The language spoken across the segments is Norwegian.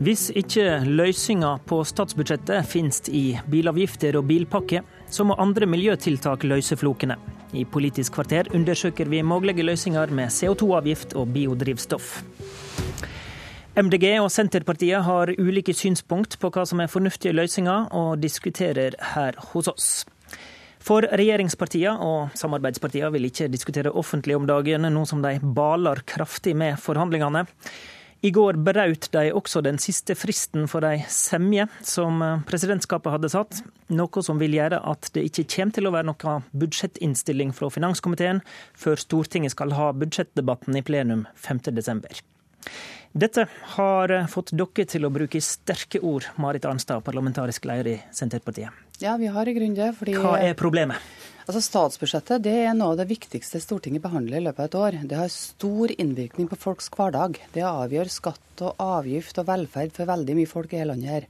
Hvis ikke løsninga på statsbudsjettet finnes i bilavgifter og bilpakke, så må andre miljøtiltak løse flokene. I Politisk kvarter undersøker vi mulige løsninger med CO2-avgift og biodrivstoff. MDG og Senterpartiet har ulike synspunkt på hva som er fornuftige løsninger, og diskuterer her hos oss. For regjeringspartiene og samarbeidspartiene vil ikke diskutere offentlig om dagen, nå som de baler kraftig med forhandlingene. I går brøt de også den siste fristen for ei semje som presidentskapet hadde satt, noe som vil gjøre at det ikke kommer til å være noen budsjettinnstilling fra finanskomiteen før Stortinget skal ha budsjettdebatten i plenum 5.12. Dette har fått dere til å bruke sterke ord, Marit Arnstad, parlamentarisk leder i Senterpartiet. Ja, vi har i grunnen det. Fordi, Hva er problemet? Altså Statsbudsjettet det er noe av det viktigste Stortinget behandler i løpet av et år. Det har stor innvirkning på folks hverdag. Det avgjør skatt og avgift og velferd for veldig mye folk i hele landet her.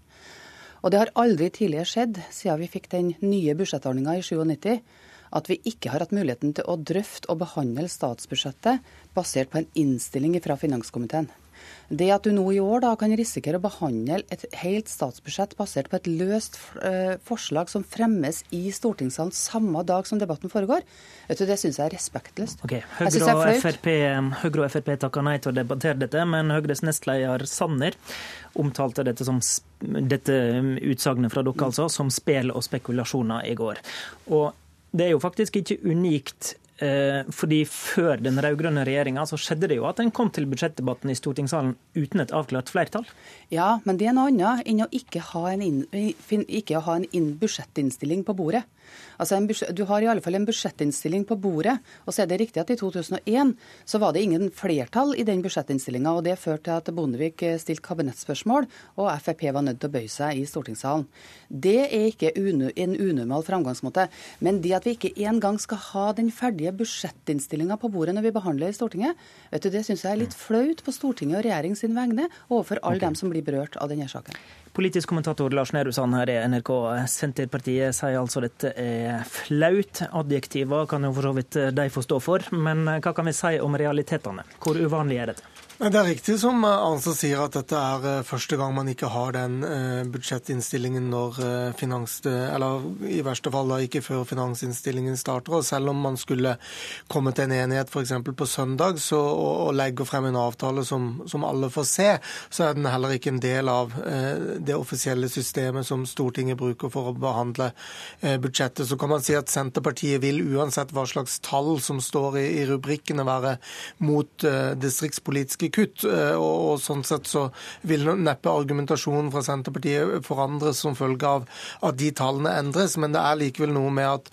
Og det har aldri tidligere skjedd, siden vi fikk den nye budsjettordninga i 97, at vi ikke har hatt muligheten til å drøfte og behandle statsbudsjettet basert på en innstilling fra finanskomiteen. Det at du nå i år da kan risikere å behandle et helt statsbudsjett basert på et løst eh, forslag som fremmes i stortingssalen samme dag som debatten foregår, vet du, det syns jeg er respektløst. Okay. Høyre, og FRP, Høyre og Frp takker nei til å debattere dette, men Høyres nestleder Sanner omtalte dette, som, dette utsagnet fra dere altså, som spel og spekulasjoner i går. Og det er jo faktisk ikke unikt fordi Før den rød-grønne regjeringa skjedde det jo at en kom til budsjettdebatten i stortingssalen uten et avklart flertall. Ja, men det er noe annet enn å ikke ha en, inn, ikke ha en budsjettinnstilling på bordet. Altså en, du har i alle fall en budsjettinnstilling på bordet. Og så er det riktig at i 2001 så var det ingen flertall i den budsjettinnstillinga. Og det førte til at Bondevik eh, stilte kabinettspørsmål, og Frp var nødt til å bøye seg i stortingssalen. Det er ikke en unormal framgangsmåte. Men det at vi ikke engang skal ha den ferdige budsjettinnstillinga på bordet når vi behandler i Stortinget, vet du, det syns jeg er litt flaut på Stortinget og regjering sin vegne overfor alle okay. dem som blir berørt av denne saken. Politisk kommentator Lars Nehru Sand her i NRK. Senterpartiet sier altså dette er flaut. Adjektiver kan jo for så vidt de få stå for, men hva kan vi si om realitetene? Hvor uvanlig er dette? Det er riktig som Arnstad sier, at dette er eh, første gang man ikke har den eh, budsjettinnstillingen når eh, finans... Eller i verste fall da ikke før finansinnstillingen starter. Og selv om man skulle komme til en enighet f.eks. på søndag så, og, og legge frem en avtale som, som, alle får se, så er den heller ikke en del av det offisielle systemet som Stortinget bruker for å behandle budsjettet. Så kan man si at Senterpartiet vil uansett hva slags tall som står i, i rubrikkene være mot distriktspolitiske kutt. Eh, og, sånn sett så vil neppe argumentasjonen fra Senterpartiet forandres som følge av at de tallene endres. Men det er likevel noe med at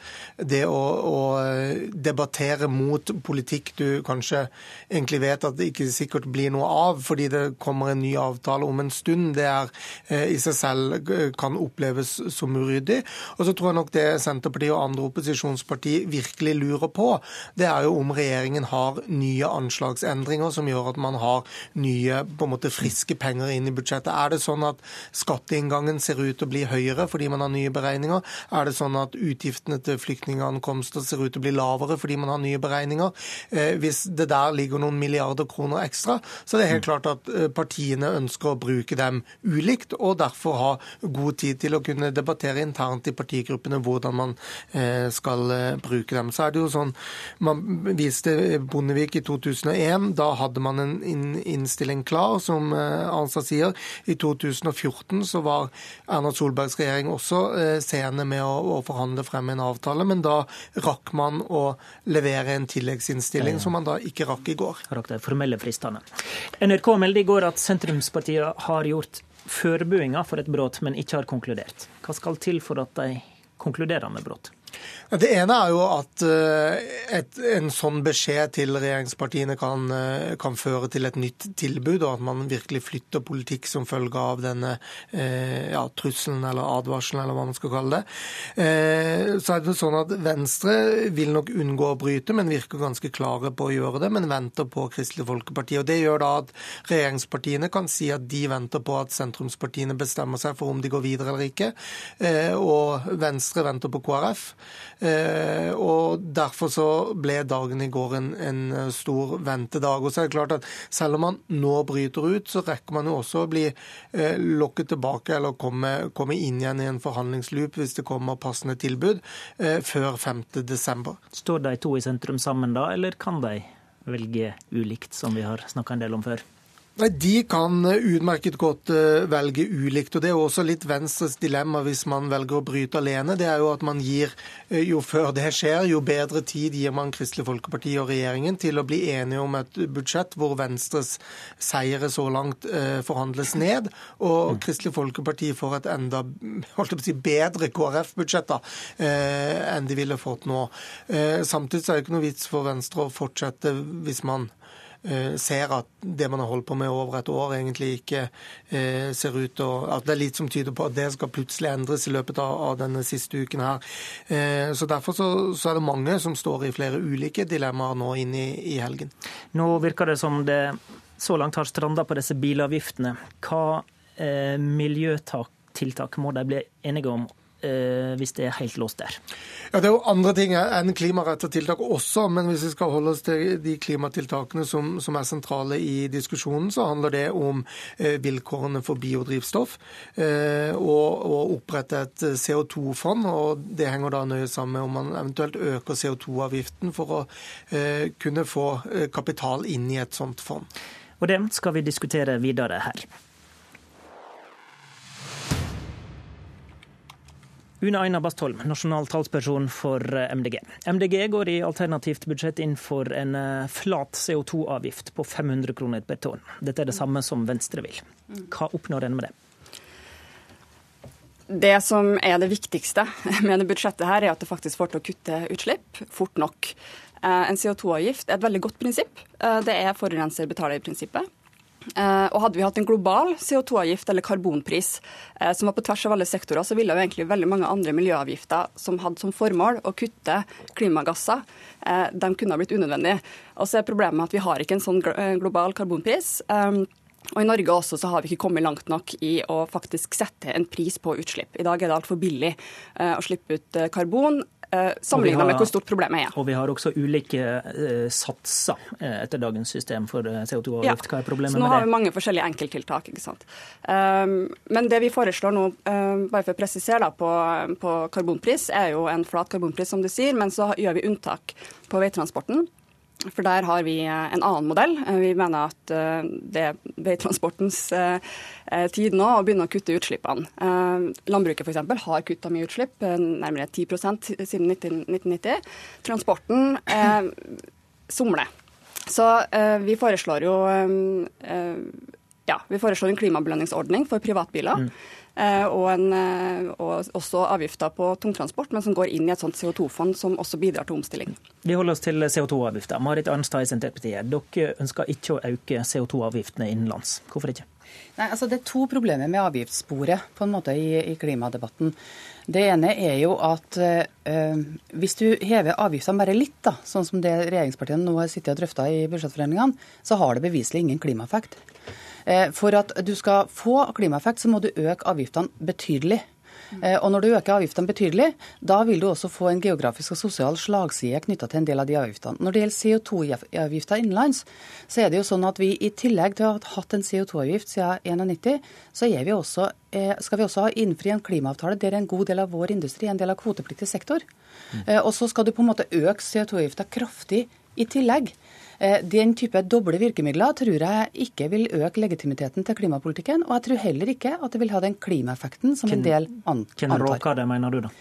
det å, å eh, debattere mot politikk du kanskje egentlig vet at det ikke sikkert blir noe av, fordi det kommer en ny avtale om en stund, det er eh, i seg selv kan oppleves som uryddig. Og så tror jeg nok det Senterpartiet og andre opposisjonspartier virkelig lurer på, det er jo om regjeringen har nye anslagsendringer som gjør at man har har nye på en måte friske penger inn i budsjettet. Er det sånn at skatteinngangen ser ut til å bli høyere fordi man har nye beregninger? Er det sånn at utgiftene til flyktningankomster ser ut til å bli lavere fordi man har nye beregninger? Eh, hvis det der ligger noen milliarder kroner ekstra, så er det helt klart at eh, partiene ønsker å bruke dem ulikt, og derfor ha god tid til å kunne debattere internt i partigruppene hvordan man eh, skal bruke dem. Så er det jo sånn, Man viste Bondevik i 2001. Da hadde man en innstilling klar, som eh, Arnstad sier. I 2014 så var Erna Solbergs regjering også eh, seende med å, forhandle frem en avtale, men da rakk man å levere en tilleggsinnstilling, som man da ikke rakk i går. Rakk de formelle fristene. NRK meldte i går at sentrumspartiet har gjort forberedelser for et brudd, men ikke har konkludert. Hva skal til for at de konkluderer med brudd? Det ene er jo at eh, et, en sånn beskjed til regjeringspartiene kan, eh, kan, føre til et nytt tilbud, og at man virkelig flytter politikk som følge av denne eh, ja, trusselen eller advarselen, eller hva man skal kalle det. Så er det sånn at Venstre vil nok unngå å bryte, men virker ganske klare på å gjøre det, men venter på Kristelig Folkeparti. Og Det gjør da at regjeringspartiene kan si at de venter på at sentrumspartiene bestemmer seg for om de går videre eller ikke, og Venstre venter på KrF. Og Derfor så ble dagen i går en, en stor ventedag. Og så er det klart at Selv om man nå bryter ut, så rekker man jo også å bli lokket tilbake eller komme, komme inn igjen i en forhandlingsloop hvis det kommer passende tilbud før 5.12. Står de to i sentrum sammen da, eller kan de velge ulikt, som vi har snakka en del om før? Nei, De kan utmerket godt eh, velge ulikt. og Det er jo også litt Venstres dilemma hvis man velger å bryte alene. Det er jo at man gir, eh, Jo før det skjer, jo bedre tid gir man Kristelig Folkeparti og regjeringen til å bli enige om et budsjett hvor Venstres seire så langt eh, forhandles ned, og mm. Kristelig Folkeparti får et enda holdt å si, bedre KrF-budsjett enn de ville fått nå. Samtidig er det ikke noe vits for Venstre å fortsette hvis man Eh, ser at det man har holdt på med over et år, egentlig ikke eh, ser ut til å At det er litt som tyder på at det skal plutselig endres i løpet av, denne siste uken her. Eh, så Derfor så, så, er det mange som står i flere ulike dilemmaer nå inn i, i helgen. Nå virker det som det så langt har stranda på disse bilavgiftene. Hva eh, miljøtiltak må de bli enige om Eh, hvis det er helt låst der. Ja, Det er jo andre ting enn klimarettede tiltak også, men hvis vi skal holde oss til de klimatiltakene som, som er sentrale i diskusjonen, så handler det om eh, vilkårene for biodrivstoff eh, og å opprette et CO2-fond. og Det henger da nøye sammen med om man eventuelt øker CO2-avgiften for å eh, kunne få eh, kapital inn i et sånt fond. Og det skal vi diskutere videre her. Une Aina Bastholm, nasjonal talsperson for eh, MDG. MDG går i alternativt budsjett inn for en eh, flat CO2-avgift på 500 kroner per tonn. Dette er det samme som Venstre vil. Hva oppnår en med det? Det som er det viktigste med det budsjettet, her er at det faktisk får til å kutte utslipp fort nok. Eh, en CO2-avgift er et veldig godt prinsipp. Det er forurenser betaler-prinsippet. Uh, og Hadde vi hatt en global CO2-avgift eller karbonpris uh, som var på tvers av alle sektorer, så ville jo egentlig veldig mange andre miljøavgifter som hadde som formål å kutte klimagasser, uh, de kunne ha blitt unødvendige. Og så er Problemet at vi har ikke en sånn global karbonpris. Og I Norge også så har vi ikke kommet langt nok i å faktisk sette en pris på utslipp. I dag er det altfor billig å slippe ut karbon. Eh, sammenligna med hvor stort problemet er. Og vi har også ulike uh, satser eh, etter dagens system for CO2-avgift. Hva er problemet med det? Så Nå har vi mange forskjellige enkelttiltak. ikke sant? Um, men det vi foreslår nå, um, bare for å presisere da, på, på karbonpris, er jo en flat karbonpris, som du sier, men så gjør vi unntak på veitransporten. For der har vi eh, en annen modell. Eh, vi mener at eh, det er veitransportens tid nå å begynne å kutte utslippene. Landbruket f.eks. har kutta mye utslipp, nærmere 10 siden 1990. Transporten eh, somler. Så vi foreslår jo ja, vi foreslår en klimabelønningsordning for privatbiler. Mm. Eh, og, en, eh, og, også avgifter på tungtransport, men som går inn i et sånt CO2-fond som også bidrar til omstilling. Vi holder oss til CO2-avgifter. Marit Arnstad i Senterpartiet, dere ønsker ikke å øke CO2-avgiftene innenlands. Hvorfor ikke? Nei, altså Det er to problemer med avgiftssporet på en måte i, i klimadebatten. Det ene er jo at øh, hvis du hever avgiftene bare litt, da, sånn som det regjeringspartiene nå har sittet og drøfta i budsjettforhandlingene, så har det beviselig ingen klimaeffekt. Eh, for at du skal få klimaeffekt, så må du øke avgiftene betydelig. Eh, og når du øker avgiftene betydelig, da vil du også få en geografisk og sosial slagside knytta til en del av de avgiftene. Når det gjelder CO2-avgifter innenlands, så er det jo sånn at vi i tillegg til å ha hatt en CO2-avgift siden 1991, så vi også, eh, skal vi også innfri en klimaavtale der en god del av vår industri er en del av kvotepliktig sektor. Mm. Og så skal du på en måte øke CO2-avgifta kraftig i tillegg. Eh, den type doble virkemidler tror jeg ikke vil øke legitimiteten til klimapolitikken. Og jeg tror heller ikke at det vil ha den klimaeffekten som en del antar. Hva det, mener du da?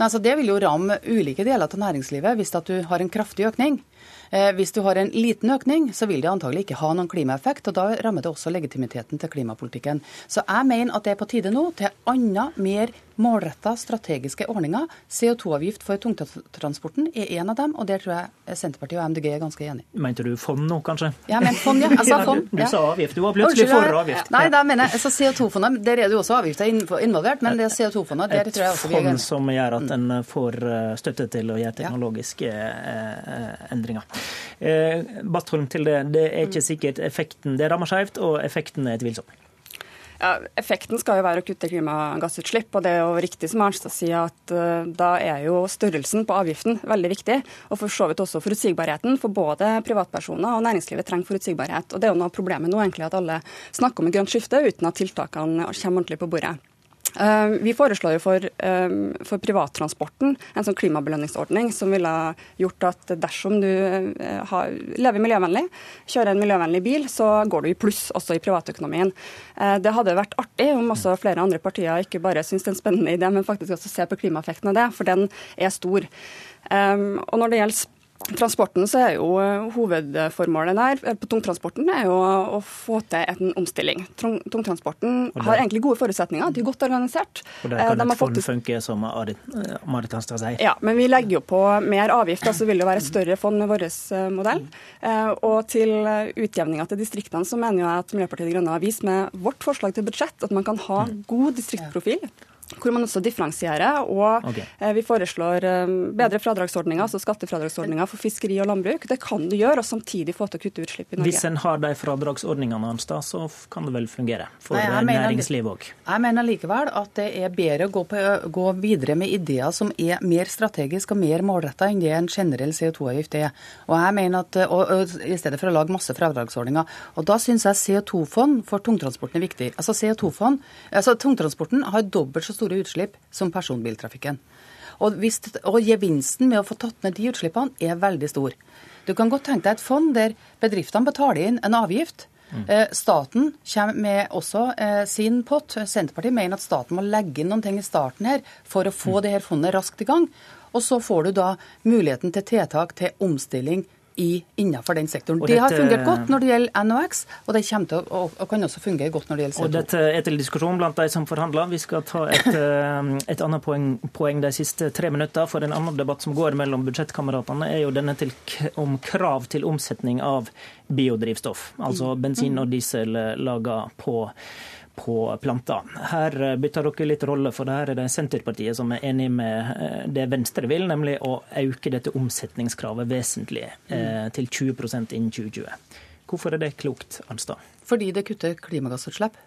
Nei, altså det vil jo ramme ulike deler av næringslivet hvis du har en kraftig økning. Eh, hvis du har en liten økning, så vil det antagelig ikke ha noen klimaeffekt. og Da rammer det også legitimiteten til klimapolitikken. Så jeg mener at det er på tide nå til andre, mer målretta strategiske ordninger. CO2-avgift for tungtransporten er en av dem, og der tror jeg Senterpartiet og MDG er ganske enige. Mente du fond nå, kanskje? Ja, men fond, ja. Jeg sa fond. Du sa avgift. Du var plutselig for avgift. Nei, da mener jeg, altså CO2-fondet, der er det jo også avgifter involvert, men det er CO2-fondet, der tror jeg også vi er enige. Et fond som gjør at en får eh, støtte til å gjøre teknologiske eh, endringer. Eh, Bastholm til det. Det er ikke sikkert effekten Det rammer skjevt, og effekten er tvilsom. Ja, effekten skal jo være å kutte klimagassutslipp. og Det er jo riktig som Arnstad sier, at uh, da er jo størrelsen på avgiften veldig viktig. Og for så vidt også forutsigbarheten. For både privatpersoner og næringslivet trenger forutsigbarhet. Og Det er jo noe av problemet nå egentlig at alle snakker om et grønt skifte uten at tiltakene kommer ordentlig på bordet. Eh, vi foreslår for, eh, for, privattransporten en sånn klimabelønningsordning som ville gjort at dersom du eh, har, lever miljøvennlig, kjører en miljøvennlig bil, så går du i pluss også i privatøkonomien. Det hadde vært artig om også flere andre partier ikke bare syns det er en spennende idé, men faktisk også ser på klimaeffekten av det, for den er stor. Og når det gjelder transporten så er jo eh, hovedformålet der eh, på tungtransporten er jo å få til en omstilling. Tungtransporten har egentlig gode forutsetninger, de er godt organisert. Og der kan de et fond faktisk... funke, som Marit Hanstad sier. Ja, men vi legger jo på mer avgift, så vil det være et større fond med vår eh, modell. Og til utjevninga til distriktene så mener jeg at Miljøpartiet De Grønne har vist med vårt forslag til budsjett at man kan ha mm. god distriktsprofil hvor man også differensierer. Og okay. Eh, vi foreslår eh, bedre fradragsordninger, altså skattefradragsordninger for fiskeri og landbruk. Det kan du gjøre, og samtidig få til å kutte utslipp i Norge. Hvis en har de fradragsordningene, Arnstad, så kan det vel fungere for Nei, næringslivet òg? Jeg mener likevel at det er bedre å gå, på, gå, videre med ideer som er mer strategiske og mer målretta enn det en generell CO2-avgift er. Og jeg mener at, og, og, I stedet for å lage masse fradragsordninger. Og Da syns jeg CO2-fond for tungtransporten er viktig. Altså CO2-fond, altså Tungtransporten har dobbelt så store utslipp som personbiltrafikken. Og, hvis, og gevinsten med å få tatt ned de utslippene er veldig stor. Du kan godt tenke deg et fond der bedriftene betaler inn en avgift. Mm. Staten kommer med også eh, sin pott. Senterpartiet mener at staten må legge inn noen ting i starten her for å få mm. det her fondet raskt i gang. Og så får du da muligheten til tiltak til omstilling innenfor den sektoren. det har fungert godt når det gjelder NOx, og det til og, og kan også fungere godt når det gjelder CO2. Og Dette er til diskusjon blant de som forhandler. Vi skal ta et, eh, et annet poeng, poeng, de siste tre minutter. For en annen debatt som går mellom budsjettkameratene, er jo denne til, om krav til omsetning av biodrivstoff. Altså bensin og diesel laga på på planter. Her eh, bytter dere litt rolle, for her er det Senterpartiet som er enig med eh, det Venstre vil, nemlig å øke dette omsetningskravet vesentlig eh, til 20% innen 2020. Hvorfor er det klokt, Arnstad? Fordi det kutter klimagassutslipp.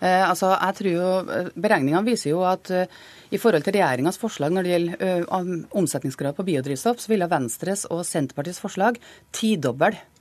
Eh, altså, jeg tror jo, Beregningene viser jo at eh, i forhold til regjeringas forslag når det gjelder uh, omsetningskrav på biodrivstoff, så ville Venstres og Senterpartiets forslag tidoble Eh,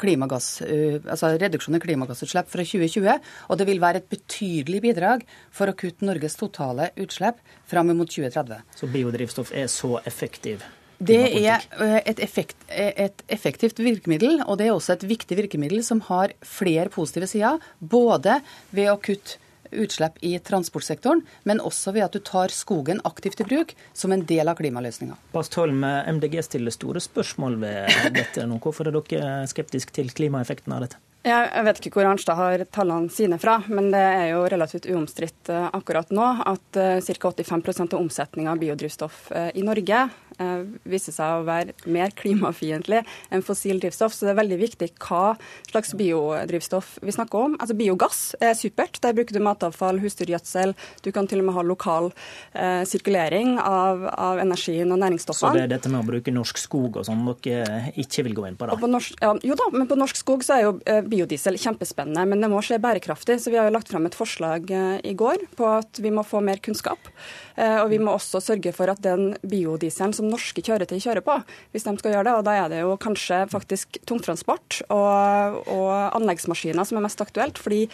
klimagass, eh, altså reduksjon i klimagassutslipp fra 2020. Og det vil være et betydelig bidrag for å kutte Norges totale utslipp fram mot 2030. Så biodrivstoff er så effektiv? Det er eh, et, effekt, et, effektivt virkemiddel, og det er også et viktig virkemiddel som har flere positive sider. Både ved å kutte utslipp i transportsektoren, men også ved at du tar skogen aktivt i bruk som en del av klimaløsninga. Bastholm, MDG stiller store spørsmål ved dette nå. Hvorfor er dere skeptiske til klimaeffekten av dette? Jeg vet ikke hvor Arnstad har tallene sine fra, men det er jo relativt uomstridt eh, akkurat nå at eh, ca. 85% av omsetninga av biodrivstoff eh, i Norge Eh, viser seg å være mer klimafiendtlig enn fossil drivstoff. Så det er veldig viktig hva slags biodrivstoff vi snakker om. Altså Biogass er supert. Der bruker du matavfall, husdyrgjødsel. Du kan til og med ha lokal eh, sirkulering av, av, energien og næringsstoffene. Så det er dette med å bruke norsk skog og sånn dere ikke vil gå inn på, da? På norsk, ja, jo da, men på norsk skog så er jo eh, biodiesel kjempespennende. Men det må skje bærekraftig. Så vi har jo lagt fram et forslag eh, i går på at vi må få mer kunnskap. Eh, og vi må også sørge for at den biodieselen som norske kjøretøy kjører på, hvis de skal gjøre det. Og da er det jo kanskje faktisk tungtransport og, og anleggsmaskiner som er mest aktuelt. fordi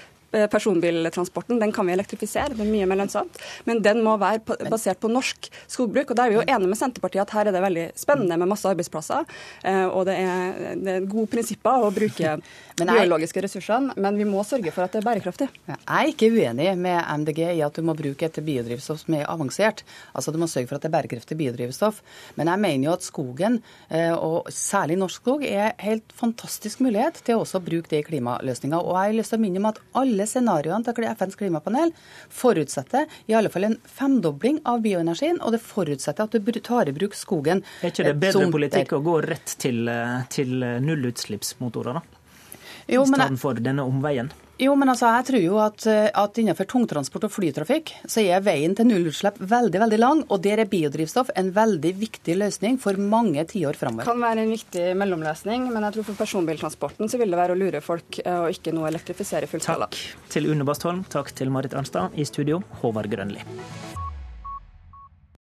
personbiltransporten den kan vi elektrifisere, det er mye mer lønnsomt. Men den må være basert på norsk skogbruk. og Da er vi jo enige med Senterpartiet at her er det veldig spennende med masse arbeidsplasser. Eh, og det er, det er gode prinsipper å bruke de biologiske ressursene, men vi må sørge for at det er bærekraftig. Jeg er ikke uenig med MDG i at du må bruke et biodrivstoff som er avansert. Altså Du må sørge for at det er bærekraftig biodrivstoff. Men jeg mener jo at skogen, eh, og særlig norsk skog, er helt fantastisk mulighet til å også bruke det i klimaløsninga. Og jeg har lyst til å minne om at alle scenarioene til FNs klimapanel forutsetter i alle fall en femdobling av bioenergien, og det forutsetter at du tar i bruk skogen. Er ikke det bedre politikk å gå rett til, til nullutslippsmotorer, da? Jo, I stedet for denne omveien? Jo, men altså, jeg tror jo at, at innenfor tungtransport og flytrafikk så er veien til nullutslipp veldig veldig lang, og der er biodrivstoff en veldig viktig løsning for mange tiår framover. Kan være en viktig mellomløsning, men jeg tror for personbiltransporten så vil det være å lure folk og ikke nå elektrifisere fullskala. Takk til Une Bastholm, takk til Marit Arnstad. I studio, Håvard Grønli.